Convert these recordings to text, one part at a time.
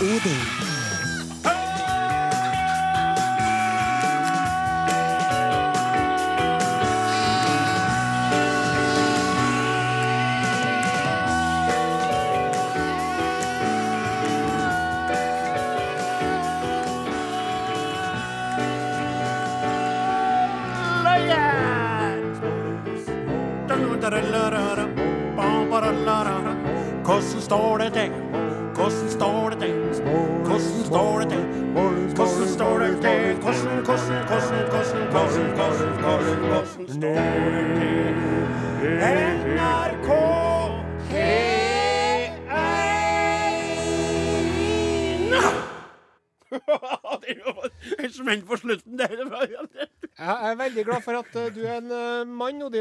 Odin.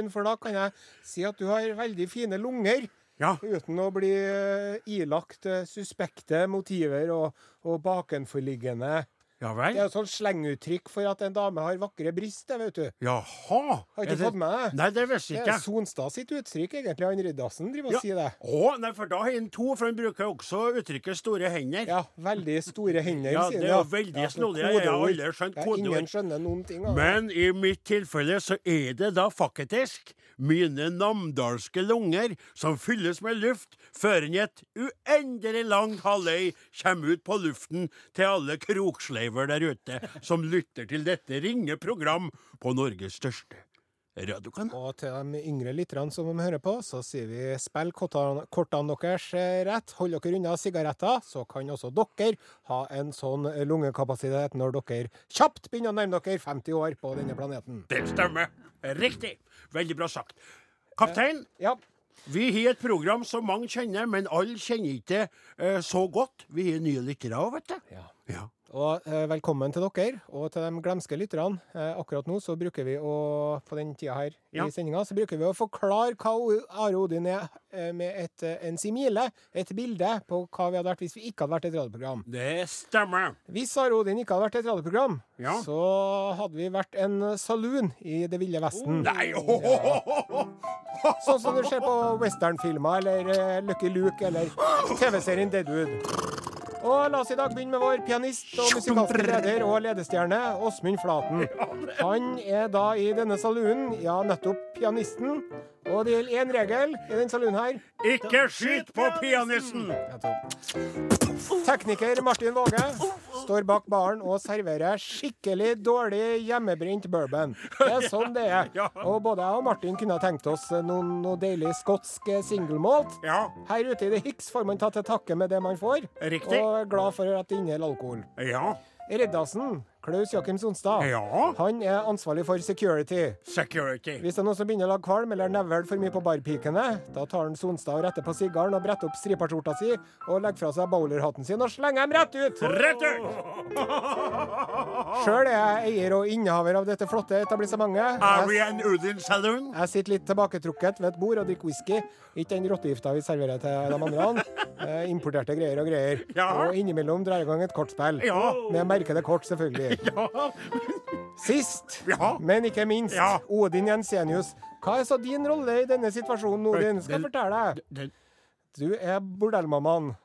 Mann, for da kan jeg si at du har veldig fine lunger. Ja. Uten å bli eh, ilagt eh, suspekte motiver og, og bakenforliggende Ja Det er jo sånn slenguttrykk for at en dame har vakre bryst, det, vet du. Jaha. Har ikke det- fått med deg? Nei, det visste Det ikke er. Sonstad sitt uttrykk, egentlig. Han Riddarsen driver og Ja. sier det. Å, nei, for da har han to, for han bruker også uttrykket 'store hender'. Ja, veldig store hender, Ja, sier det er jo veldig ja, snodig. Jeg har aldri skjønt Ja, kodeord. Ingen skjønner noen ting av det. Men i mitt tilfelle så er det da faktisk mine namdalske lunger som fylles med luft før en et uendelig langt halvøy kommer ut på luften til alle kroksleiver der ute som lytter til dette ringe program på Norges største radiokanal. Og til de yngre lytterne som de hører på, så sier vi spill kortene kortene deres eh, rett. Hold dere unna sigaretter, så kan også dere ha en sånn lungekapasitet når dere kjapt begynner å nærme dere 50 år på denne planeten. Det stemmer. Riktig. Veldig bra sagt. Kaptein, Ja, vi har et program som mange kjenner, men alle kjenner ikke eh, så godt. Vi har nye lyttere òg, vet du. Ja. Ja. Og eh, velkommen til dere, og til de glemske lytterne. Eh, akkurat nå så bruker vi å, på den tida her Ja. i sendinga, så bruker vi å forklare hva Are Odin er, eh, med et, en simile, et bilde på hva vi hadde vært hvis vi ikke hadde vært et radioprogram. Det stemmer. Hvis Are Odin ikke hadde vært et radioprogram, Ja. så hadde vi vært en saloon i Det ville vesten. Nei, Sånn som du ser på westernfilmer eller Lucky Luke eller TV-serien Deadwood. Og la oss i dag begynne med vår pianist og musikalske leder og ledestjerne, Åsmund Flaten. Han er da i denne saloonen, ja, nettopp pianisten. Og det gjelder én regel i den saloonen her. Ikke skyt på pianisten! Tekniker Martin Våge står bak baren og serverer skikkelig dårlig hjemmebrent bourbon. Det er sånn det er. Og både jeg og Martin kunne ha tenkt oss noen, noe deilig skotsk single malt. Her ute i The Hicks får man ta til takke med det man får, Riktig. og er glad for at det inneholder alkohol. ja, Reddasen, Klaus Jakim Sonstad, ja. han er ansvarlig for security. Security. Hvis det er noen som begynner å lage kvalm eller nevle for mye på barpikene, da tar han Sonstad og retter på sigaren og bretter opp striperskjorta si og legger fra seg bowlerhatten sin og slenger dem rett ut. Rett ut! Sjøl er jeg eier og innehaver av dette flotte etablissementet. Ari Jeg, Udin Saloon. jeg sitter litt tilbaketrukket ved et bord og drikker whisky. Ikke den rottegifta vi serverer til de andre. Eh, importerte greier og greier. Ja. Og innimellom drar jeg i gang et kortspill. Ja. Med merkede kort, selvfølgelig. Ja. Sist, Ja. men ikke minst, Ja. Odin Jensenius. Hva er så din rolle i denne situasjonen, Odin? Skal jeg fortelle deg. Du er bordellmammaen.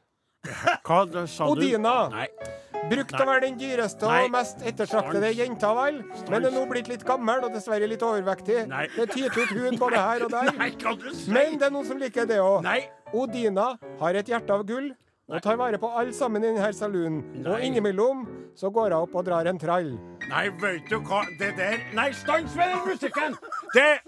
Hva det sa du? Odina. Brukt å være den dyreste Nei. og mest ettertraktede jenta, vel? Men er nå blitt litt gammel og dessverre litt overvektig. Nei. Det tyter ut hud både her og der. Nei, sier? Men det er noen som liker det òg. Odina har et hjerte av gull og tar vare på alle sammen i denne saloonen. Og innimellom så går hun opp og drar en trall. Nei, vet du hva Det der Nei, stans med den musikken! Det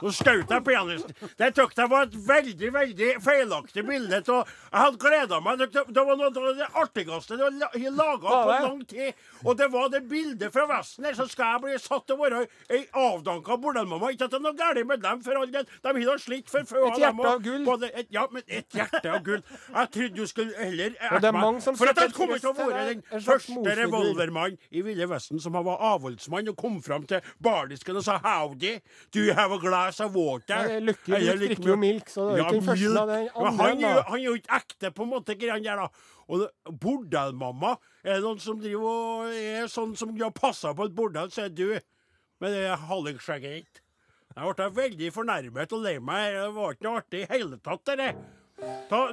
Nå skjøt jeg pianisten. Det tok jeg var et veldig veldig feilaktig bilde. Jeg hadde gleda meg. Det, det var noe av det artigste jeg har laga på det? lang tid. Og det var det bildet fra Vesten her. Så skal jeg bli satt til å være ei avdanka bordellmamma. Ikke at det er noe galt med dem, for all del. De har da slitt for før. Et hjerte av gull. Både et, ja, men et hjerte av gull. Jeg trodde du skulle heller Og det er meg For at jeg kommer til å være den første revolvermannen i Ville Vesten som var avholdsmann og kom fram til bardisken og sa 'howdy, do you have a glass of water?' Nei, Lucky Eller Luke drikker jo milk, så det er jo ikke den første av den Men andre, han, er jo- er ikke ekte, på en måte, greiene der, da. Og det- bordellmamma Er det noen som driver og er sånn som har passa på et bordell, så er du med det hallingskjegget ditt. Jeg ble veldig fornærmet og lei meg. Det var ikke noe artig i hele tatt, det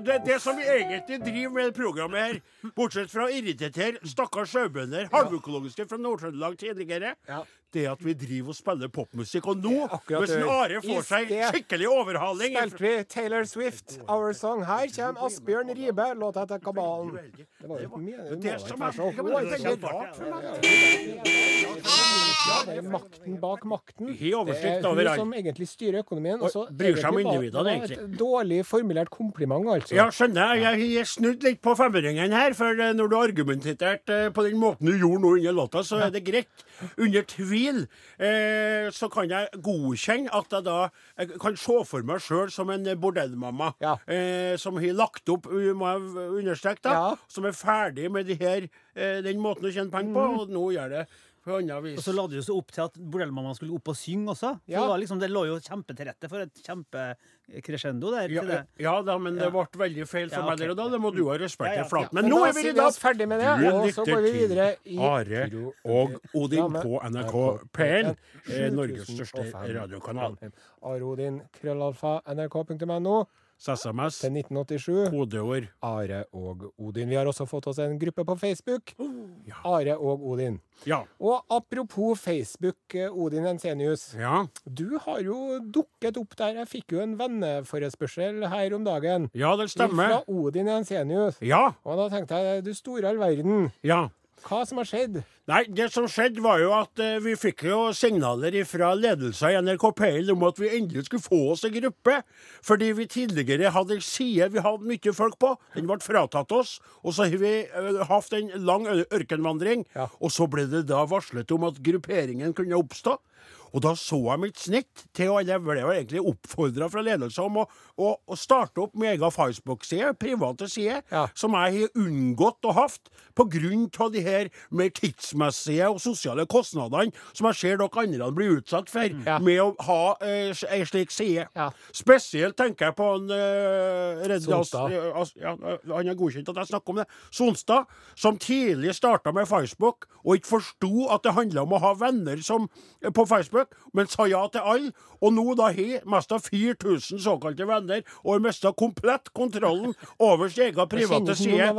det, det som vi egentlig driver med i programmet her, bortsett fra å irritere stakkars sjøbønder, halvøkologiske fra Nord-Trøndelag tidligere, Ja. Det er at vi driver og spiller popmusikk. Og nå, hvis en. Are får seg skikkelig overhaling Spilte vi Taylor Swift, Our Song. Her kommer Asbjørn Ribe, låta etter Kabalen. Det var jo makten bak makten. Det er hun som egentlig styrer økonomien. Og bryr seg om individene, egentlig. Et dårlig formulert kompliment, altså. Ja, skjønner jeg. Har snudd litt på femøringen her, for eh, når du argumenterte eh, på den måten du gjorde nå under låta, så er det greit. Under tvil eh, så kan jeg godkjenne at jeg da jeg kan se for meg sjøl som en bordellmamma Ja. eh, som har lagt opp, uh, må jeg understreke, da, Ja. som er ferdig med de her, eh, den måten å tjene penger på, og nå gjør det på annet vis. Og så la det jo seg opp til at bordellmammaen skulle opp og synge også. Så Ja. det, var liksom, det lå jo kjempetil rette for et kjempekrescendo der. ja, til det. ja da, men det Ja. ble veldig feil for Ja, meg ok. der og da. Det må du ha respekt Ja, ja. til, Men Men nå er vi i dag ferdig med det, Du og så går vi videre i Are og Odin Ja, men- på NRK P1, eh, Norges største radiokanal. Are Odin, krøllalfa, nrk.no SMS, til 1987. kodeord Are og Odin. Vi har også fått oss en gruppe på Facebook. ja. Are og Odin. ja. Og apropos Facebook, eh, Odin Ensenius. Ja, Du har jo dukket opp der. Jeg fikk jo en venneforespørsel her om dagen. ja det stemmer. Fra. Odin Ensenius. Ja, Og da tenkte jeg, du store all verden, ja. Hva som har skjedd? Nei, det som skjedde var jo at eh, vi fikk jo signaler fra ledelsen i NRK Peil om at vi endelig skulle få oss en gruppe. Fordi vi tidligere hadde en side vi hadde mye folk på. Den ble fratatt oss. Og så har vi eh, hatt en lang ørkenvandring. Ja. Og så ble det da varslet om at grupperingen kunne oppstå. Og da så jeg mitt snitt til å Jeg ble egentlig oppfordra fra ledelsen om å, å, å starte opp min egen Facebook-side, private side, Ja. som jeg har unngått å hatt pga. de her mer tidsmessige og sosiale kostnadene som jeg ser dere andre blir utsatt for Mm. Ja. med å ha eh, ei slik side. Ja. Spesielt tenker jeg på han eh, Redd eh, Han har godkjent at jeg snakker om det. Sonstad, som tidlig starta med Facebook og ikke forsto at det handla om å ha venner som, eh, på Facebook, men sa ja til alle. Og nå da har mista 4000 såkalte venner og har mista komplett kontrollen over sin egen private side.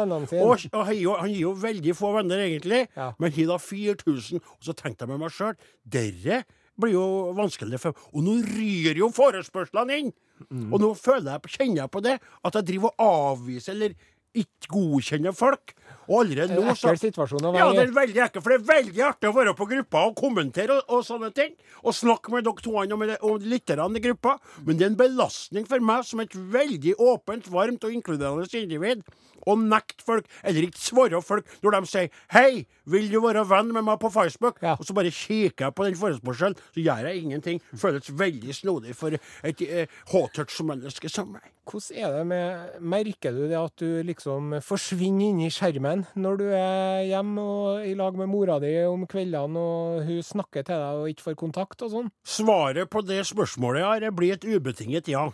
Og, og han gir jo- han gir jo veldig få venner, egentlig, Ja. men har da 4000. Og så tenkte jeg med meg sjøl Dere blir jo vanskelig for Og nå ryr jo forespørslene inn! Mm. Og nå føler jeg, kjenner jeg på det, at jeg driver og avviser eller ikke godkjenner folk. Og allerede nå så ekkel situasjon å ja, det er veldig ekkel. for det er veldig artig å være på gruppa og kommentere og, og sånne ting. Og snakke med dere to og, med, og lytterne i gruppa. Men det er en belastning for meg som et veldig åpent, varmt og inkluderende individ å nekte folk, eller ikke svare folk, når de sier 'Hei, vil du være venn med meg på Facebook?' Ja. Og så bare kikker jeg på den forespørselen, så gjør jeg ingenting. Føles veldig snodig for et eh, H-touch-menneske som meg. Hvordan er det med Merker du det at du liksom forsvinner inn i skjermen når du er hjemme og i lag med mora di om kveldene, og hun snakker til deg og ikke får kontakt og sånn? Svaret på det spørsmålet her blir et ubetinget ja.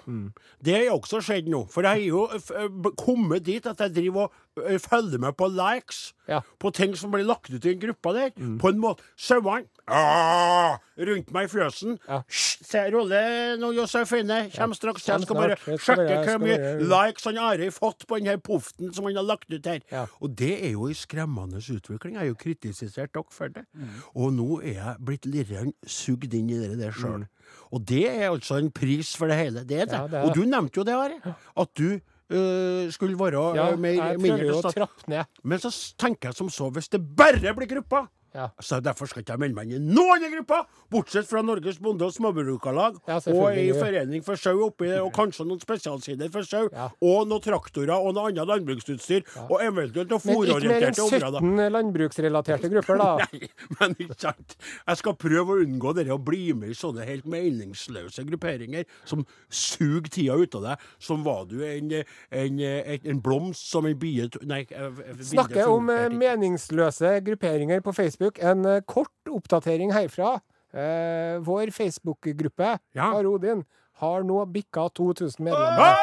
Det har også skjedd nå. For jeg har jo kommet dit at jeg driver og ø, følger med på likes Ja. på ting som blir lagt ut i en gruppe der. På en måte Sauene ah, rundt meg i fjøsen. Ja. Se, rolle nå, Josefine. Kjem straks. Jeg skal bare sjekke hvor mye likes han Are har fått på denne poften som han har lagt ut her. Ja. Og det er jo en skremmende utvikling. Jeg har jo kritisert dere for det. Mm. Og nå er jeg blitt litt sugd inn i det der sjøl. Mm. Og det er altså en pris for det hele. Det er det. Ja, det er Og du nevnte jo det, Are. At du øh, skulle være Ja, øh, mer, prøver å trappe ned. Men så tenker jeg som så, hvis det bare blir gruppa Ja. så Derfor skal ikke jeg melde meg inn i noen gruppe, grupper, bortsett fra Norges Bonde- og Småbrukarlag Ja, og ei forening for sau oppi der, og kanskje noen spesialsider for sau, Ja. og noen traktorer og noe annet landbruksutstyr, og eventuelt noen Men ikke mer enn 17 landbruksrelaterte grupper, da. Nei, men ikke sant. Jeg skal prøve å unngå det å bli med i sånne helt meningsløse grupperinger som suger tida ut av deg. Som var du en, en, en, en blomst som en bie Nei, eh, Snakker om eh, meningsløse grupperinger på Facebook. En eh, kort oppdatering herfra. Eh, vår Facebook-gruppe, Ja. Are Odin, har nå bikka 2000 medlemmer.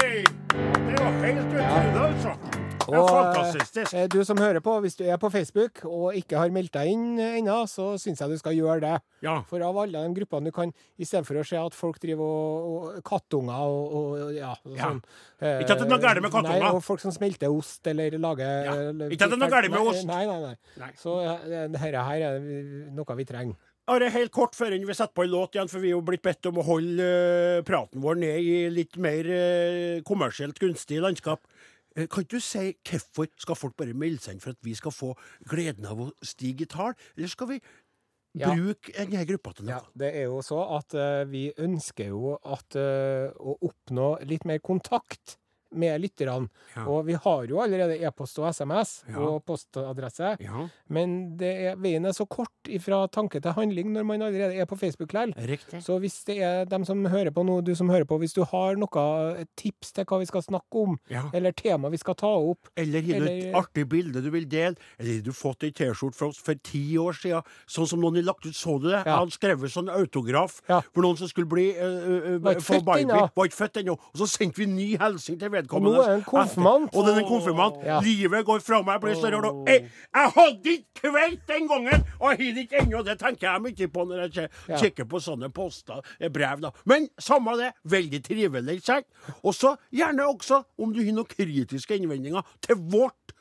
Oi! Det var helt utrolig, altså. Og eh, du som hører på, hvis du er på Facebook og ikke har meldt deg inn eh, ennå, så syns jeg du skal gjøre det. Ja. For av alle de gruppene du kan, i stedet for å se at folk driver og, og kattunger og, og ja, og sånn Ja. Ikke at det er noe galt med kattunger. Nei, og folk som smelter ost eller lager Ja. eller- Ikke at det er noe galt med ost. Nei, nei, nei. Nei. Så dette her er noe vi trenger. Are, helt kort før vi setter på en låt igjen, for vi er jo blitt bedt om å holde uh, praten vår ned i litt mer uh, kommersielt gunstig landskap. Eh, Kan ikke du si hvorfor skal folk bare melde seg inn for at vi skal få gleden av å stige i tall, eller skal vi Ja. bruke denne gruppa til noe? Ja, det er jo så at uh, vi ønsker jo at, uh, å oppnå litt mer kontakt med lytterne. Ja. Og vi har jo allerede e-post og SMS Ja. og postadresse. Ja, Men det er, veien er så kort fra tanke til handling når man allerede er på Facebook likevel. Så hvis det er dem som hører på nå, du som hører på, hvis du har noe tips til hva vi skal snakke om, eller tema vi skal ta opp Eller har du et artig bilde du vil dele? Eller har du fått ei T-skjorte fra oss for ti år siden? Sånn som noen har lagt ut, så du det? Jeg hadde skrevet sånn autograf for noen som skulle bli uh, uh, Var ikke født ennå. Og så sendte vi ny hilsen til Og vedkommende. nå er en konfirmant. Og det er konfirmant. Ja. Livet går fra meg, blir større. og Jeg, jeg hadde ikke kveit den gangen, og jeg har ikke ennå. Det tenker jeg mye på når jeg kikker på sånne poster, eh, brev. da. Men samme det, veldig trivelig. Sagt. Og så gjerne også, om du har noen kritiske innvendinger til vårt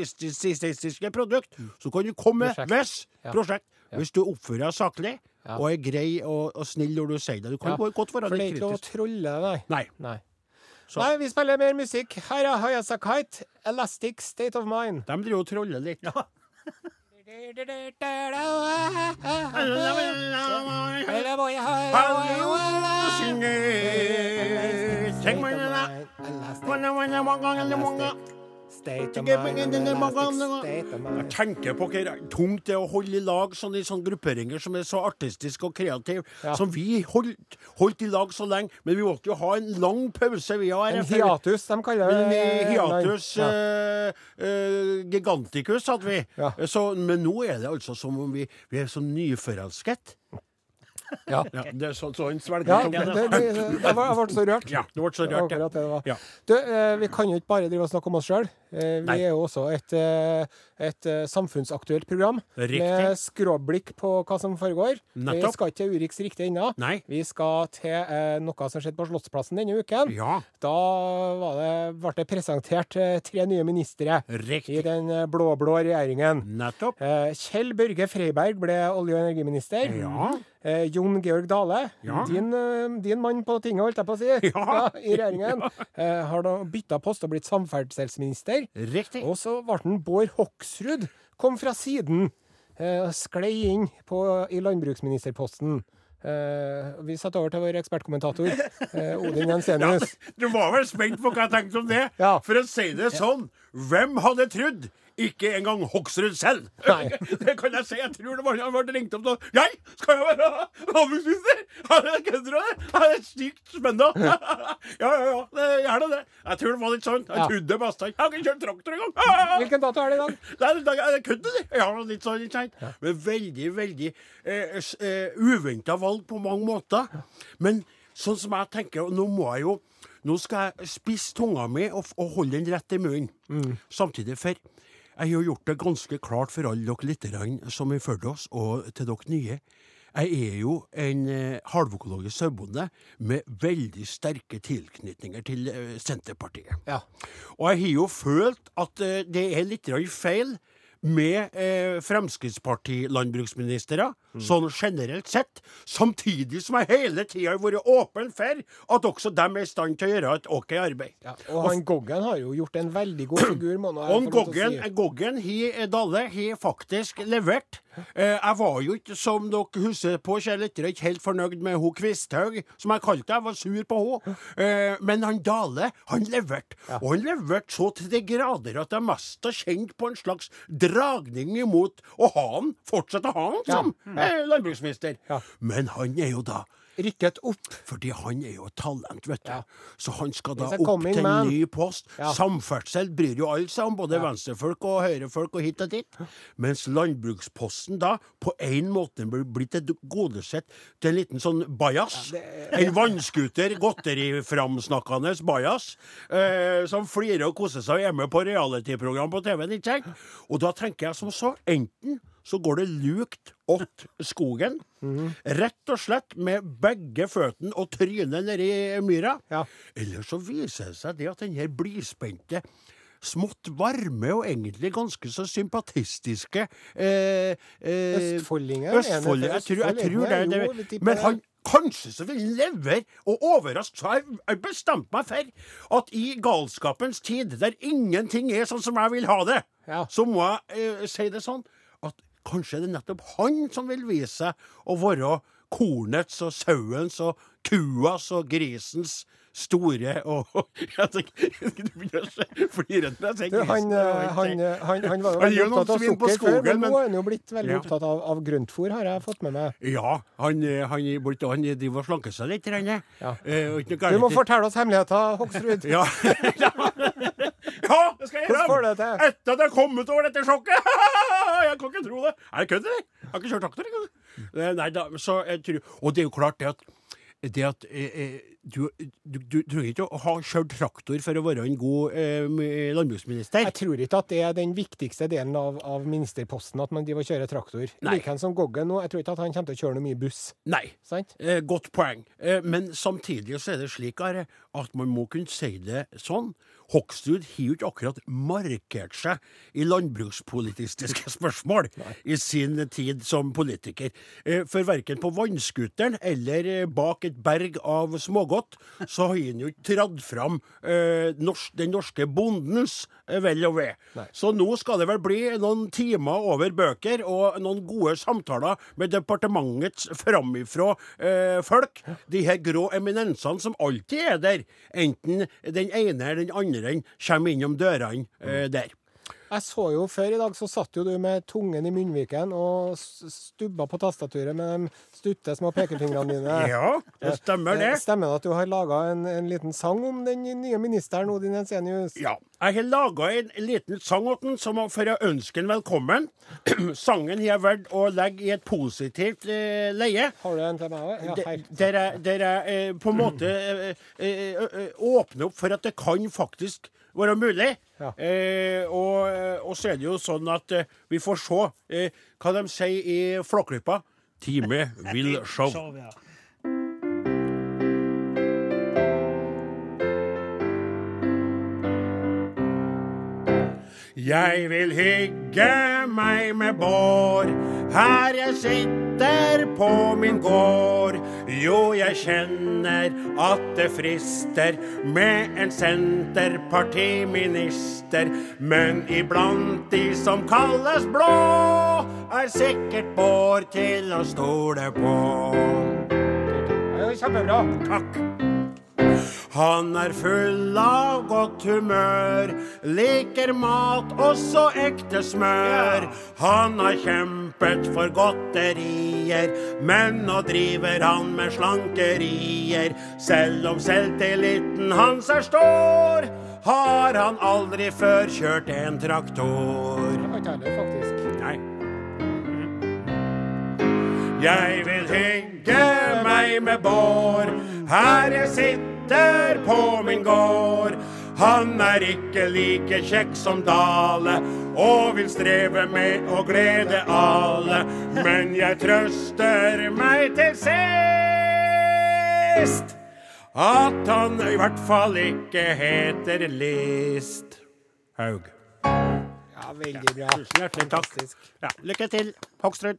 journalistiske produkt, så kan du komme med hvis prosjekt. Hvis du oppfører deg saklig Ja. og er grei og, og snill når du sier det. Du kan Ja, godt være For det er ikke lov å trolle, nei. Nei. Nei. Så. Nei, vi spiller mer musikk. Her er Hayasakite, 'Elastic State of Mind'. De driver og troller litt. Ja. elastic state of mind. tenker på hvor tungt det er å holde i lag sånn i sånne grupperinger som er så artistiske og kreative, Ja. som vi holdt, holdt i lag så lenge. Men vi måtte jo ha en lang pause, vi har. En hiatus, de kaller det. En hiatus Ja. uh, uh, giganticus hadde vi. Ja. Så, men nå er det altså som om vi, vi er så nyforelsket. Ja. Ja, det er sånn så en svelger Ja, det, det, det, jeg ble så rørt. Ja, det ble så rørt. Ja. Du, eh, vi kan jo ikke bare drive og snakke om oss sjøl. Eh, vi er jo også et, eh, et eh, samfunnsaktuelt program Riktig. med skråblikk på hva som foregår. Vi skal ikke til Urix riktig ennå. Vi skal til noe som skjedde på Slottsplassen denne uken. Ja, Da var det, ble det presentert tre nye ministre i den blå-blå regjeringen. Nettopp. Kjell Børge Freiberg ble olje- og energiminister. Ja. Jon Georg Dale, Ja. din, din mann på tinget, holdt jeg på å si, Ja. i regjeringen, eh, har da bytta post og blitt samferdselsminister. Riktig. Og så ble den Bård Hoksrud, kom fra siden, eh, sklei inn på, i landbruksministerposten. Eh, vi setter over til vår ekspertkommentator, eh, Odin Jensenius. Du var vel spent på hva jeg tenkte om det? Ja. For å si det sånn, hvem hadde trodd? Ikke engang Hoksrud selv. Nei. Det kan jeg si. Jeg tror det var han ble ringt opp da. Jeg skal jo være det Kødder du? det? Ja, Det er sykt spennende. Ja, ja, ja. Det, gjerne det. Jeg tror det var litt sånn. Jeg trodde best Jeg har ikke kjørt traktor engang! Hvilken dato er det i dag? Det er- det er kødder, det. Ja, litt sånn, ikke sant? Men veldig, veldig eh, eh, uventa valg på mange måter. Men sånn som jeg tenker, nå må jeg jo Nå skal jeg spisse tunga mi og, og holde den rett i munnen. Samtidig, for jeg har gjort det ganske klart for alle dere lytterne som har fulgt oss, og til dere nye. Jeg er jo en eh, halvøkologisk sauebonde med veldig sterke tilknytninger til eh, Senterpartiet. Ja. Og jeg har jo følt at eh, det er litt feil med eh, Fremskrittsparti-landbruksministre, sånn generelt sett, samtidig som jeg hele tida har vært åpen for at også dem er i stand til å gjøre et OK arbeid. Ja, og han Goggen har jo gjort en veldig god figur, må han Og Goggen, si. Goggen he, Dalle har faktisk levert. Eh, jeg var jo ikke, som dere husker på, kjære lyttere, ikke helt fornøyd med hun Kvisthaug, som jeg kalte henne. Jeg var sur på henne. Eh, men han Dale, han leverte. Og han leverte så til de grader at jeg mest har kjent på en slags dragning imot å ha han, fortsette å ha han som eh, landbruksminister. Men han er jo da rykket opp. Fordi han er jo talent, vet du. Ja. Så han skal da opp til en ny post. Ja. Samferdsel bryr jo alle seg om, både venstrefolk og høyrefolk og hit og dit. Mens landbruksposten da på en måte blir blitt godesett til en liten sånn bajas. En vannskuter, godteriframsnakkende bajas, eh, som flirer og koser seg og er med på reality-program på TV-en, ikke sant? Og da tenker jeg som så, enten så går det lukt åt skogen, rett og slett med begge føttene og trynet nedi myra. Ja. Eller så viser det seg det at den her blidspente Smått varme og egentlig ganske så sympatistiske eh, eh, Østfoldingen. Østfold, jeg tror, jeg tror det, Jo, det. Men han Kanskje så vil lever og overraske. Så jeg jeg bestemt meg for at i galskapens tid, der ingenting er sånn som jeg vil ha det, Ja. så må jeg eh, si det sånn kanskje det er nettopp han som vil vise seg å være kornets og sauens og kuas og grisens store og Jeg tenker Du begynner å flire når jeg sier han, eh, han, eh, han, han var jo veldig opptatt av sukker skogen, før, men nå er han jo blitt veldig Ja. opptatt av, av grøntfôr, har jeg fått med meg. Ja, han, eh, han, han driver og slanker seg litt. Ja. Eh, Du må fortelle oss hemmeligheter, Hoksrud. Ja. ja, det skal jeg Hvordan får du gjøre! det til? Etter at jeg har kommet over dette sjokket! jeg kan ikke tro det. Er det kødd, eller? Jeg har ikke kjørt traktor engang. Eh, Nei da, så jeg tror Og det er jo klart det at det at eh, eh, du, du, du trenger ikke å ha kjørt traktor for å være en god eh, landbruksminister. Jeg tror ikke at det er den viktigste delen av, av ministerposten, at man driver og kjører traktor. Likeens som Goggen nå, jeg tror ikke at han kommer til å kjøre noe mye buss. Nei. Sant? Eh, godt poeng. Eh, men samtidig så er det slik Are, at man må kunne si det sånn. Hoksrud har jo ikke akkurat markert seg i landbrukspolitiske spørsmål i sin tid som politiker. Eh, for verken på vannskuteren eller eh, bak et berg av smågodt, så har han jo ikke tradd fram eh, den norske bondens vel og ve. Nei. Så nå skal det vel bli noen timer over bøker og noen gode samtaler med departementets framifrå eh, folk. De her grå eminensene som alltid er der, enten den ene eller den andre kommer innom dørene eh, der. Jeg så jo før i dag, så satt jo du med tungen i munnviken og stubba på tastaturet med de stutte små pekefingrene dine. Ja, det stemmer det. Eh, Stemmer det at du har laga en, en liten sang om den nye ministeren, Odin Ensenius? Ja. Jeg har laga en liten sang om den som for å ønske den velkommen. Sangen har jeg valgt å legge i et positivt eh, leie. Har du en til meg òg? Ja, Der- Der jeg, der jeg eh, på en måte eh, eh, åpner opp for at det kan faktisk være mulig. Ja. Eh, og, og så er det jo sånn at eh, vi får se eh, hva de sier i Flåklypa. Time will show. Show, ja. Jeg vil hygge meg med Bård her jeg sitter på min gård. Jo, jeg kjenner at det frister med en senterpartiminister. Men iblant de som kalles blå, er sikkert Bård til å stole på. Kjempebra. Takk. Han er full av godt humør, liker mat, også ekte smør. Han har kjempet for godterier, men nå driver han med slankerier. Selv om selvtilliten hans er stor, har han aldri før kjørt en traktor. Nei. Jeg vil hygge meg med Bård her jeg sitter på min gård. Han er ikke like kjekk som Dale og vil streve med å glede alle. Men jeg trøster meg til sist at han i hvert fall ikke heter List Haug. Ja, veldig bra. Tusen hjertelig takk. Ja, lykke til, Hoksrud.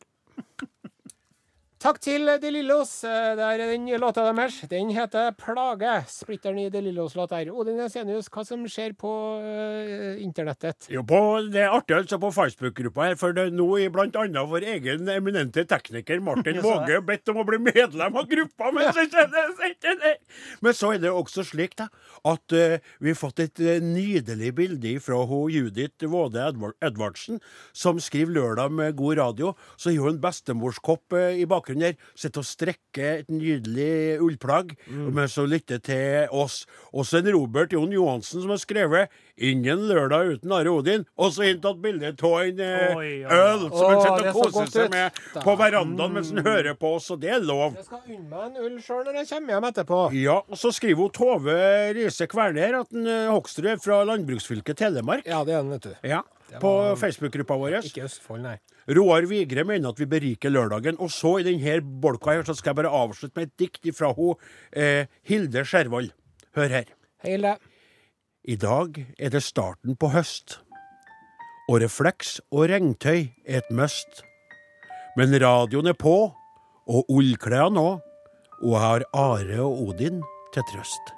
Takk til De Lillos. Eh, Det er den nye låta deres. Den heter 'Plage'. Splitter ny De Lillos-låt der. Odin Jensenius, hva som skjer på uh, internettet? Jo, på, Det er artig altså på Facebook-gruppa her, for det nå er annet vår egen eminente tekniker Martin det. Våge bedt om å bli medlem av gruppa. Men så, men så er det også slik da, at uh, vi har fått et uh, nydelig bilde fra ho Judith Våde Edvardsen, som skriver lørdag med god radio. Så har hun en bestemorskopp i bakgrunnen. Bakgrunnen der sitter og strekker et nydelig ullplagg mens hun lytter til oss. Og så en Robert Jon Johansen som har skrevet 'Ingen lørdag uten Are Odin', og så inntatt bilde av en eh, øl som han sitter og koser seg med på verandaen mens han hører på oss, og det er lov. Jeg skal unne meg en ull sjøl når jeg kommer hjem etterpå. Ja, og så skriver hun Tove Riise Kverner at en, eh, Hoksrud er fra landbruksfylket Telemark. Ja, det er den, vet du. Ja, På Facebook-gruppa vår. Ikke Østfold, nei. Roar Vigre mener at vi beriker lørdagen. Og så i denne bolka her så skal jeg bare avslutte med et dikt fra hun, eh, Hilde Skjervold. Hør her. Hilde. I dag er det starten på høst. Og refleks og regntøy er et must. Men radioen er på, og ullklærne òg. Og jeg har Are og Odin til trøst.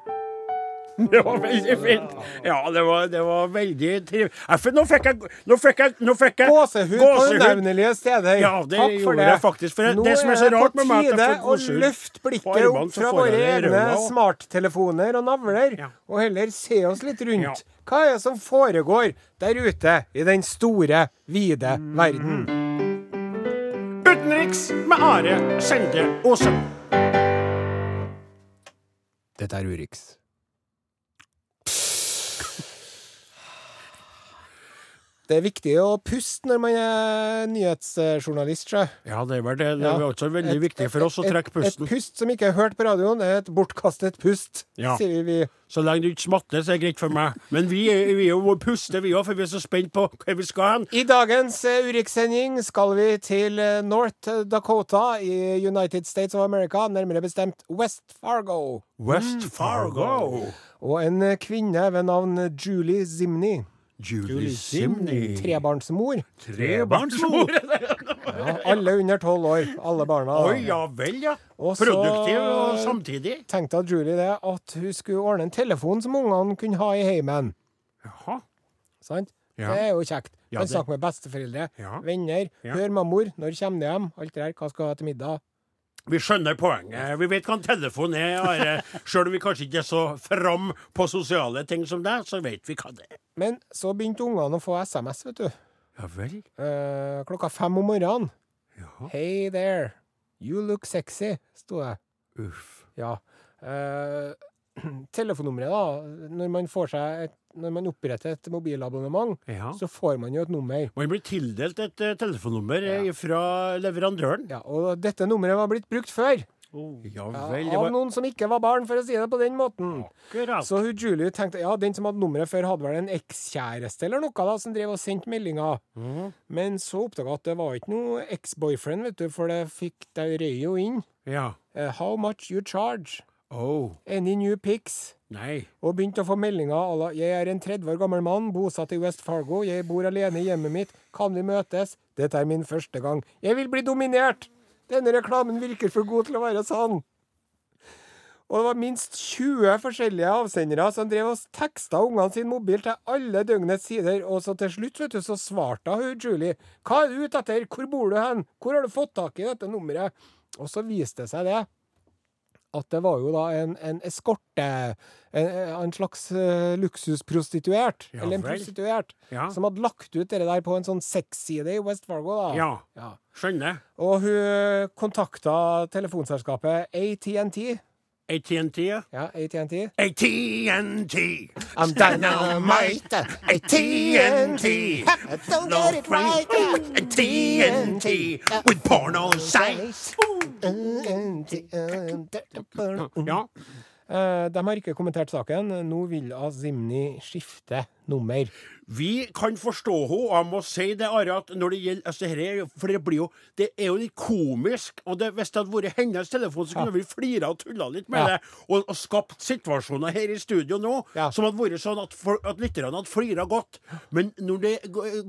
Det var veldig fint. Ja, det var, det var veldig trivelig. Nå fikk jeg Nå fikk jeg, nå fikk jeg Gåsehud på unevnelige steder. Ja, det Takk for gjorde det. jeg faktisk, for det- Nå det som er så rart med meg, at jeg Nå er det får på tide gåsehud å løfte blikket opp fra våre egne smarttelefoner og navler, Ja. og heller se oss litt rundt. Ja. Hva er det som foregår der ute i den store, vide verden? Utenriks med Are Skjelde Osen. Dette er Urix. Det er viktig å puste når man er nyhetsjournalist, sjø. Ja, det var det. Det Ja. også veldig Et- viktig for oss å trekke pusten. Et pust som ikke er hørt på radioen, er et bortkastet pust, Ja. sier vi. Så lenge du ikke smatter, så er det greit for meg. Men vi, er- vi er jo puster, vi òg, for vi er så spent på hvor vi skal hen. I dagens eh, Urix-sending skal vi til eh, North Dakota i United States of America, nærmere bestemt West Fargo. West Fargo. Og en kvinne ved navn Julie Zimney, Julie Simney. trebarnsmor. Trebarnsmor. Ja, alle under tolv år, alle barna. Oi, ja vel, ja. Produktiv og samtidig. Tenkte Julie det at hun skulle ordne en telefon som ungene kunne ha i heimen. Jaha. Sant? Ja. Det er jo kjekt. Ja, Kan snakke med besteforeldre, Ja. venner, Ja. hør mammor, når kommer du hjem, alt det der, hva skal du ha til middag? Vi skjønner poenget. Vi vet hva en telefon er. Are. Selv om vi kanskje ikke er så fram på sosiale ting som deg, så vet vi hva det er. Men så begynte ungene å få SMS, vet du. Ja vel? Eh, klokka fem om morgenen. Ja. Hey there, you look sexy, sto det. Uff. Ja. Eh, telefonnummeret, da. Når man, et, når man oppretter et mobilabonnement, Ja. så får man jo et nummer. Man blir tildelt et uh, telefonnummer ja. fra leverandøren. Ja, Og dette nummeret var blitt brukt før. Oh, Ja, vel. Det av var noen som ikke var barn, for å si det på den måten. akkurat. Så Julie tenkte ja, den som hadde nummeret før, hadde vel en ekskjæreste eller noe da, som drev og sendte meldinger. Mhm. Men så oppdaga at det var ikke noe ex-boyfriend, vet du, for det fikk det røy jo inn. Ja. Uh, how much you charge? Oh. Any new pics? Nei. Og begynte å få meldinger à la Jeg er en 30 år gammel mann, bosatt i West Fargo. Jeg bor alene i hjemmet mitt. Kan vi møtes? Dette er min første gang. Jeg vil bli dominert! Denne reklamen virker for god til å være sann. Og det var minst 20 forskjellige avsendere som drev og teksta ungene sin mobil til alle døgnets sider. Og så til slutt vet du, så svarte hun Julie. Hva er du ute etter? Hvor bor du hen? Hvor har du fått tak i dette nummeret? Og så viste det seg det at det var jo da en, en eskorte, en, en slags uh, luksusprostituert, Ja eller en vel. prostituert, Ja. som hadde lagt ut det der på en sånn sexside i West Fargo. da. Ja. Ja. Skjønner. Og hun kontakta telefonselskapet ATNT. ATNT, ja. Ja, ATNT. ATNT. I'm dynamite, ATNT. Don't get it right. ATNT with porno sites. Ja. Eh, De har ikke kommentert saken. Nå vil Azimni skifte nummer. Vi kan forstå henne, og jeg må si det, Are, at når det gjelder altså, her er, For det blir jo Det er jo litt komisk. Og det, hvis det hadde vært hennes telefon, så kunne vi flira og tulla litt med Ja. det. Og, og skapt situasjoner her i studio nå Ja. som hadde vært sånn at, for, at lytterne hadde flira godt. Men når det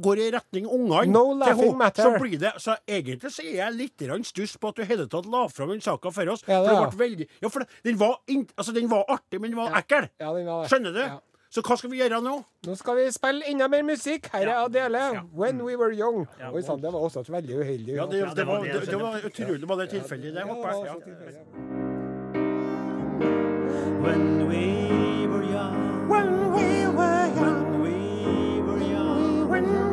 går i retning ungene, No til henne, så blir det Så egentlig så er jeg litt stuss på at du i hele tatt la fram den saka for oss. Ja, for det ble veldig Ja, for det, den, var altså, den var artig, men den var ekkel. Ja, den var. Skjønner du? Ja. Så hva skal vi gjøre nå? Nå skal vi spille enda mer musikk. Her er Adele, 'When We Were Young'. Oi sann, det var også et veldig uheldig. Ja, det, det, det var det det, var utrolig. Var det tilfeldig, det, håper jeg? Ja. When we were young. When we were young. When we were young. When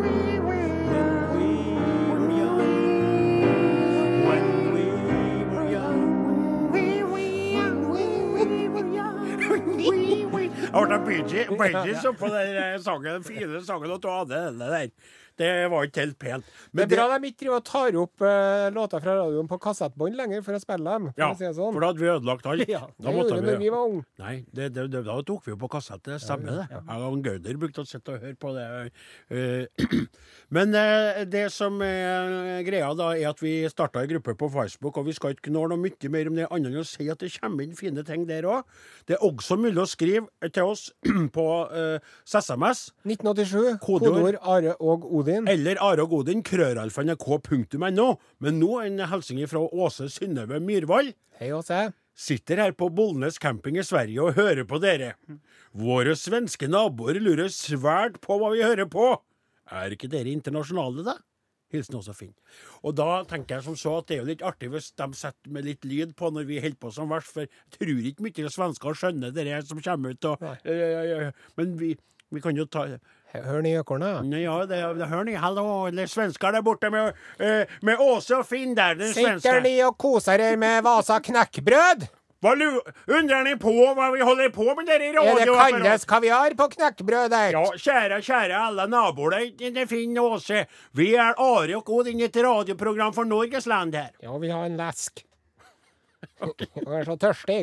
ble Gees Bee Gees oppå den eh, sangen, den fine sangen og du hadde den der. Det var ikke helt pent. Det er bra de ikke driver og tar opp uh, låter fra radioen på kassettbånd lenger for å spille dem. For Ja, si det sånn. for da hadde vi ødelagt alt. Ja, Da det måtte gjorde vi da vi var unge. Nei, det, det, det, da tok vi jo på kassett. Det stemmer, det. Jeg og Gauder brukte å sitte og høre på det. Uh, Men uh, det som er greia, da, er at vi starta en gruppe på Facebook, og vi skal ikke gnåle noe mye mer om det, annet enn å si at det kommer inn fine ting der òg. Det er også mulig å skrive til oss på SMS 1987, Kodeord. Are og Odin. eller Are og Odin, krøralfa.nrk.no. Men nå en hilsen fra Åse Synnøve Myhrvold. Hei, Åse. Sitter her på Bollnes camping i Sverige og hører på dere. Våre svenske naboer lurer svært på hva vi hører på. Er ikke dere internasjonale, da? Hilsen også Finn. Og da tenker jeg som så at det er jo litt artig hvis de setter med litt lyd på når vi holder på som verst, for jeg tror ikke mye svensker skjønner det som kommer ut. Og, men vi, vi kan jo ta Hør ni økornet. Ja, det, det hører ni. Hallo, det er svensker der borte med, øh, med Åse og Finn der. Det Sitter de ni og koser dere med Vasa knekkbrød? Hva undrer ni på hva vi holder på med der i Er det kalles kaviar på knekkbrødet? Ja, kjære, kjære alle naboer, det det er Finn og Åse. Vi er Are og Odin, et radioprogram for Norges land her. Ja, vi har en lesk. Jeg er så tørstig.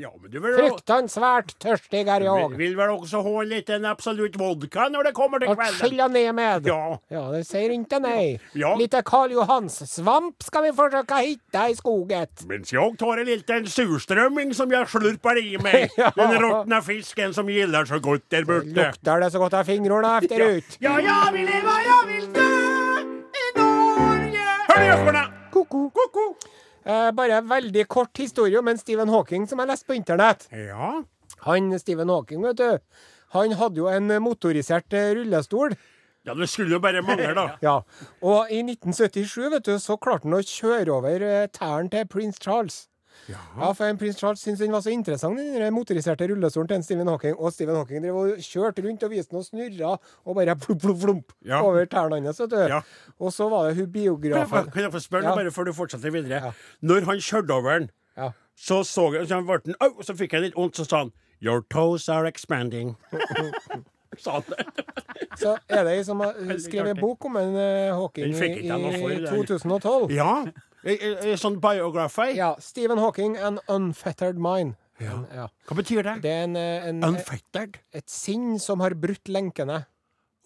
Ja, men du vil, Fruktansvært tørstig er jeg jeg. vil vel også ha en liten absolutt vodka når det kommer til kvelden? skilja ned med. Ja. Ja, det sier ikke nei. Ja. Lite Karl Johans svamp ska vi forsøke å finne i skoget. Mens jeg tar en liten surstrømming som jeg slurper i meg. Ja. Den råtne fisken som gillar så godt der borte. Lukter det så godt av fingrarna efterut. Ja, jeg vil leve, jeg vil dø i Norge. Hør de økorna! Koko. Eh, bare veldig kort historie om en Stephen Hawking som jeg leste på internett. Ja. Han Stephen Hawking, vet du, han hadde jo en motorisert eh, rullestol. ja, det skulle jo bare mangle, da. Ja, Og i 1977 vet du, så klarte han å kjøre over eh, tærne til prins Charles. Ja, for en Prins Charles syntes den var så interessant, den motoriserte rullestolen til en Stephen Hawking. Og Stephen Hawking drev og kjørte rundt og viste den og snurra og bare plump, plump, plump Ja. over tærne hans. Ja. Og så var det hun biografen kan jeg få spørre Ja. bare før du fortsetter videre? Når han kjørte over den, Ja. så så jeg så den, Au! Så fikk jeg litt vondt, så sa han Your toes are expanding. Så er det ei som har skrevet bok om en eh, Hawking i 2012. Ja. Eh, eh, eh, Sånn biography. Ja, Stephen Hawking, An Unfettered Mind. Ja. Ja. Hva betyr det? Det er en, en, Unfettered. et sinn som har brutt lenkene.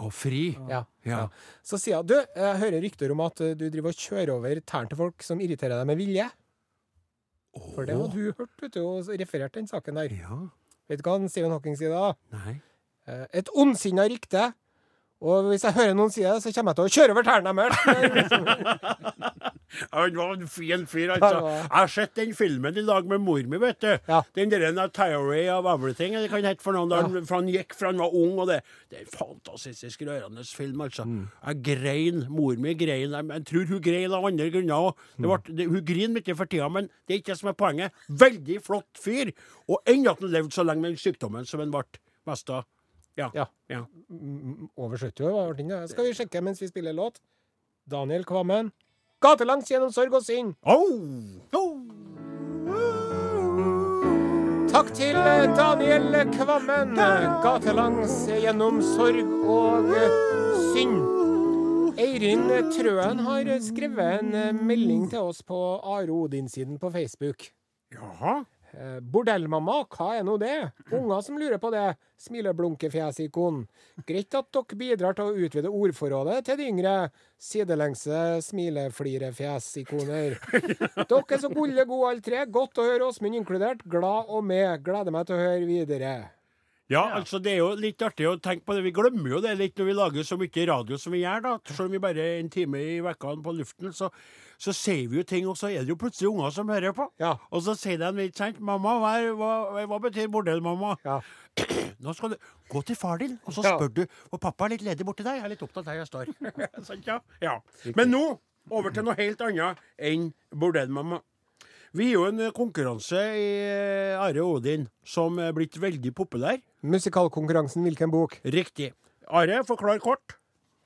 Og fri. Ja. Ja. ja. Så sier hun du, jeg hører rykter om at du driver og kjører over tærne til folk som irriterer deg med vilje. For det hadde du hørt, vet du, og referert den saken der. Ja. Vet du hva Stephen Hawking sier da? Nei. Et ondsinna rykte. Og hvis jeg hører noen si det, så kommer jeg til å kjøre over tærne deres. Han var en fin fyr, altså. Jeg har sett den filmen i lag med mor mi, vet du. Ja. Den der A Theory of Everything, det kan hete het for noe. Ja. For han gikk fra han var ung, og det, det er en fantastisk rørende film, altså. Mm. Jeg grein. Mor mi grein. Jeg, jeg tror hun grein av andre grunner òg. Mm. Hun griner mye for tida, men det er ikke det som er poenget. Veldig flott fyr. Og enn at han levde så lenge med den sykdommen som han ble mest av. Ja. Ja. ja. Over 70 år var det. ja. Skal vi sjekke mens vi spiller låt? Daniel Kvammen. Gatelangs gjennom sorg og synd. Oh! Takk til eh, Daniel Kvammen. Gatelangs gjennom sorg og eh, synd. Eirin Trøen har skrevet en eh, melding til oss på Are Odin-siden på Facebook. Jaha. Eh, Bordellmamma, hva er nå det? Unger som lurer på det. Smileblunkefjesikon. Greit at dere bidrar til å utvide ordforrådet til de yngre. Sidelengse smileflirefjesikoner. Dere er så gulle gode alle tre. Godt å høre Åsmund inkludert. Glad og med. Gleder meg til å høre videre. Ja, altså det er jo litt artig å tenke på det. Vi glemmer jo det litt når vi lager så mye radio som vi gjør, da. Selv om vi bare er en time i vekka på luften, så, så sier vi jo ting, og så er det jo plutselig unger som hører på. Ja. Og så sier de ikke sant, 'Mamma, hva, hva, hva betyr bordell, mamma?' Ja. Nå skal du gå til far din, og så spør du Og pappa er litt ledig borti deg. Jeg er litt opptatt der jeg står. sant, ja? ja. Men nå over til noe helt annet enn bordellmamma. Vi er jo en konkurranse i eh, Are Odin som er blitt veldig populær. Musikalkonkurransen Hvilken bok? Riktig. Are, forklar kort.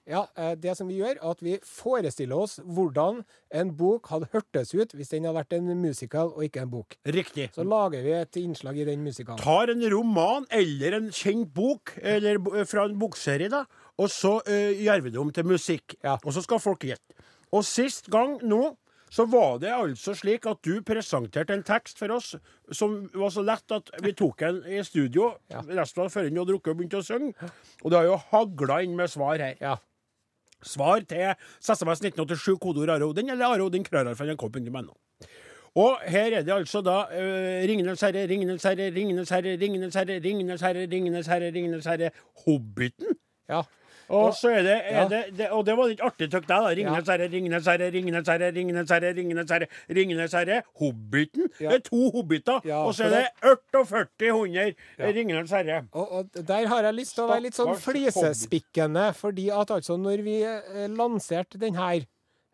Ja, eh, det som vi gjør, er at vi forestiller oss hvordan en bok hadde hørtes ut hvis den hadde vært en musical og ikke en bok. Riktig. Så lager vi et innslag i den musikalen. tar en roman eller en kjent bok eller fra en bokserie, da, og så uh, gjør vi det om til musikk. Ja. Og så skal folk gjette. Og sist gang nå så var det altså slik at du presenterte en tekst for oss som var så lett at vi tok den i studio Ja. resten av før den hadde drukket og begynt å synge. Og det har jo hagla inn med svar her. Ja. Svar til SMS 1987, kodeord Arodin eller Arodin krøralfa.nrk.no. Og her er det altså da uh, Ringenes herre, Ringenes herre, Ringenes herre, Ringenes herre, Ringenes herre, Ringenes herre, Ringenes herre, Hobbiten. ja. Og så er det, er det, det Og det var litt artig, tykk deg, da. Ringenes herre, Ringenes herre, Ringenes herre, Ringenes herre, Ringenes herre, Ringenes herre, Hobbiten. Det er to hobbiter, og så er det 48 hunder Ringenes herre. Og, og der har jeg lyst til å være litt sånn flisespikkende, fordi at altså når vi eh, lanserte den her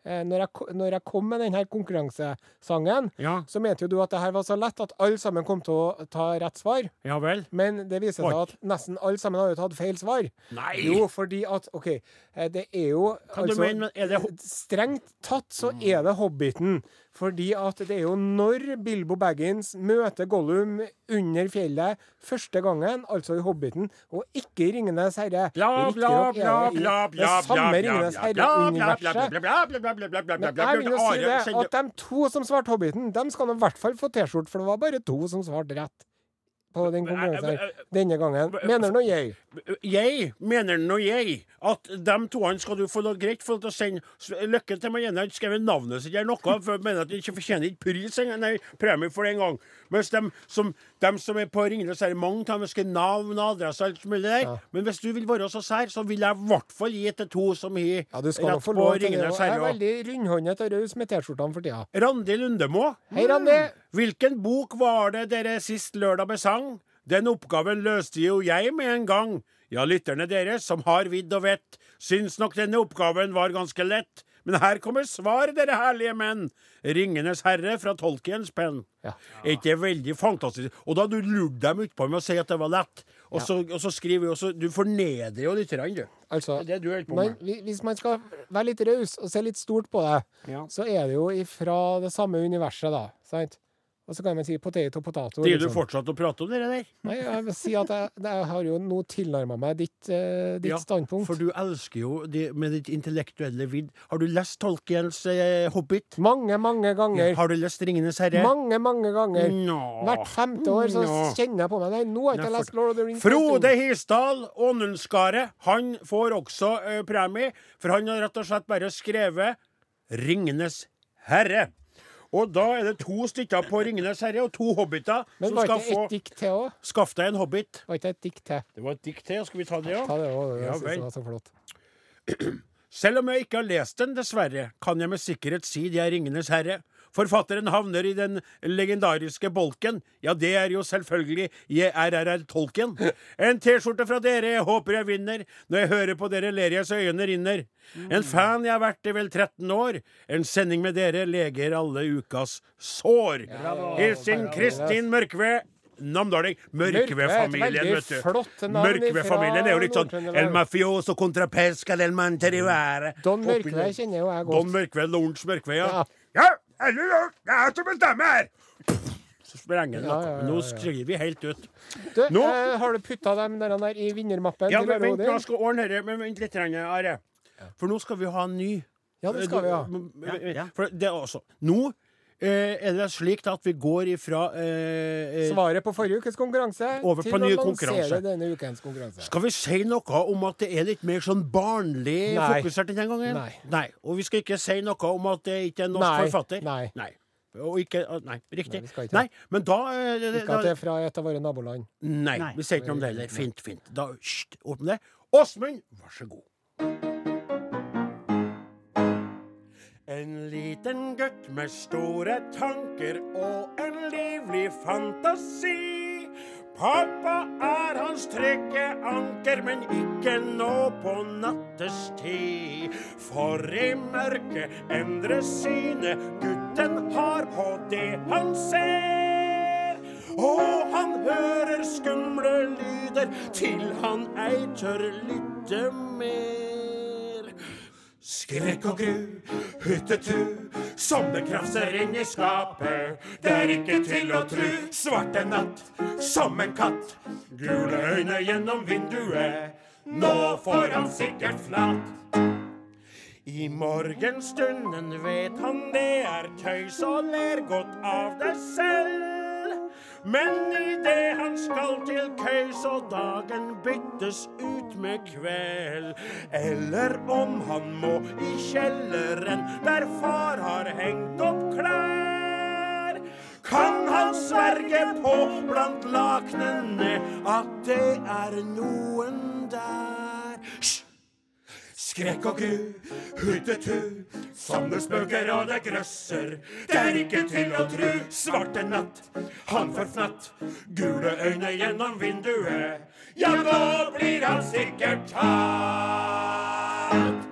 når, jeg, når jeg kom med denne konkurransesangen, Ja. så mente jo du at det her var så lett at alle sammen kom til å ta rett svar. Ja vel? Men det viser seg Oi. at nesten alle sammen har jo tatt feil svar. Nei! Jo, fordi at OK, eh, det er jo Hva du mener, men er det Strengt tatt så er det Hobbiten. Fordi at det er jo når Bilbo Baggins møter Gollum under fjellet første gangen, altså i Hobbiten, og ikke i Ringenes herre. Bla, bla, bla, bla, bla, Det samme Ringenes herre-universet. Jeg vil jo si det, at de to som svarte Hobbiten, de skal i hvert fall få T-skjorte, for det var bare to som svarte rett på den konkurransen her denne gangen. Mener nå jeg. Jeg mener nå jeg at de toene skal du få lov greit til å sende Lykke til med ene har ikke skrevet navnet sitt eller noe, for jeg mener at han ikke fortjener ikke pris nei, premie for det engang. Mens de som, de som er på Ringenes herre, mange av dem har navn, adresse og alt mulig der. Ja. Men hvis du vil være så sær, så vil jeg i hvert fall gi til to som har Ja, rett få på. Ringenes og Jeg er veldig rundhåndet og raus med T-skjortene for tida. Randi Lundemo. Hei, Randi. Hvilken bok var det dere sist lørdag besang? Den oppgaven løste jo jeg med en gang. Ja, lytterne deres, som har vidd og vett, syns nok denne oppgaven var ganske lett. Men her kommer svar, dere herlige menn. Ringenes herre fra Tolkiens penn. Ja. Er ikke det veldig fantastisk? Og da du lurt dem utpå med å si at det var lett. Og, så, og så skriver vi også Du fornedrer jo lytterne, du. Altså, Det er det du holder på med. hvi- hvis man skal være litt raus og se litt stort på det, Ja. så er det jo ifra det samme universet, da. Sant? Og så kan man si potet og potato. Driver du liksom. fortsatt å prate om det der? Nei, jeg vil si at jeg, jeg har jo nå tilnærma meg ditt, eh, ditt Ja, standpunkt. For du elsker jo det med ditt intellektuelle vidd. Har du lest Tolkiens eh, Hobbit? Mange, mange ganger. Har du lest Ringenes herre? Mange, mange ganger. Nå. Hvert femte år så Nå. kjenner jeg på meg Nei, nå har jeg Nei, ikke for- lest Lord of the Rings. Frode Hisdal, Ånundskaret, han får også eh, premie, for han har rett og slett bare skrevet 'Ringenes herre'. Og da er det to stykker på 'Ringenes herre' og to hobbiter Men som var skal ikke få et dikt til òg? Skaff deg en hobbit. Var ikke et dikt til? Det var et dikt til. Skal vi ta det, ja? Ta det òg. Ja det var så flott. Selv om jeg ikke har lest den, dessverre, kan jeg med sikkerhet si de er Ringenes herre. Forfatteren havner i den legendariske bolken. Ja, det er jo selvfølgelig JRRR Tolken. En T-skjorte fra dere, jeg håper jeg vinner. Når jeg hører på dere, ler jeg så øynene rinner. En fan jeg har vært i vel 13 år. En sending med dere leger alle ukas sår. Hilsen Kristin Mørkve. Namdaling. Mørkve-familien, vet du. Mørkve-familien er jo litt sånn El mafioso contra pesca del manteriere. Don Mørkve kjenner jo jeg godt. Don. Mørkve, Lorentz Mørkve, ja. Ja. Eller det er som bestemmer her! Så sprenger den Ja, ja, ja, Nå skriver vi helt ut. Du, Nå- eh, har du putta dem der, der i vinnermappen? Ja, men vent, jeg skal ordne dette. Men vent litt, Are. For nå skal vi ha en ny. Ja, det skal vi ha. ha. For det er også Nå eh, er det slik at vi går ifra eh, eh, Svaret på forrige ukes konkurranse Over til på å ny lansere konkurranse. denne ukens konkurranse. Skal vi si noe om at det er litt mer sånn barnlig Nei. fokusert denne gangen? Nei. Og vi skal ikke si noe om at det ikke er en norsk Nei. forfatter? Nei. Og ikke, nei, riktig. Nei, vi skal ikke. Nei, men da, eh, Ikke at det da er fra et av våre naboland. Nei, Nei. vi sier ikke noe om det heller. Fint, fint. Da, hysj, åpne det. Åsmund, vær så god. En liten gutt med store tanker og en livlig fantasi. Pappa er hans trygge anker, men ikke nå på nattestid. For i mørket endres synet gutten har på det han ser. Og han hører skumle lyder til han ei tør lytte mer. Skrekk og gru, huttetu, som det krafser inn i skapet. Det er ikke til å tru. Svarte natt, som en katt. Gule øyne gjennom vinduet. Nå får han sikkert flatt. I morgenstunden vet han det er tøys og ler godt av det selv. Men idet han skal til og dagen byttes ut med kveld, eller om han må i kjelleren der far har hengt opp klær, kan han sverge på blant laknene at det er noen der. Hysj! Skrekk og gru, hyttetu, som spøker og det grøsser. Det er ikke til å tru, svarte natt, han forfnatt. Gule øyne gjennom vinduet, ja, nå blir han sikkert tatt.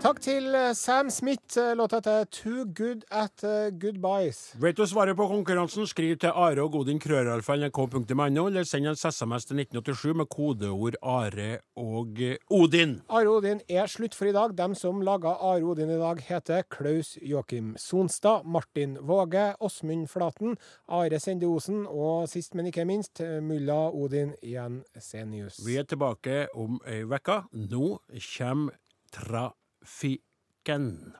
Takk til eh, Sam Smith. Eh, Låta heter Too Good At eh, Goodbyes. Vet du svaret på konkurransen, skriv til are og godin krøralfa.nrk.no, eller send en SMS til 1987 med kodeord Are og Odin. Are og Odin er slutt for i dag. Dem som laga Are og Odin i dag, heter Klaus Joakim Sonstad, Martin Våge, Åsmund Flaten, Are Sende Osen og sist, men ikke minst, mulla Odin Jensenius. Vi er tilbake om ei uke. Nå kommer trafikken.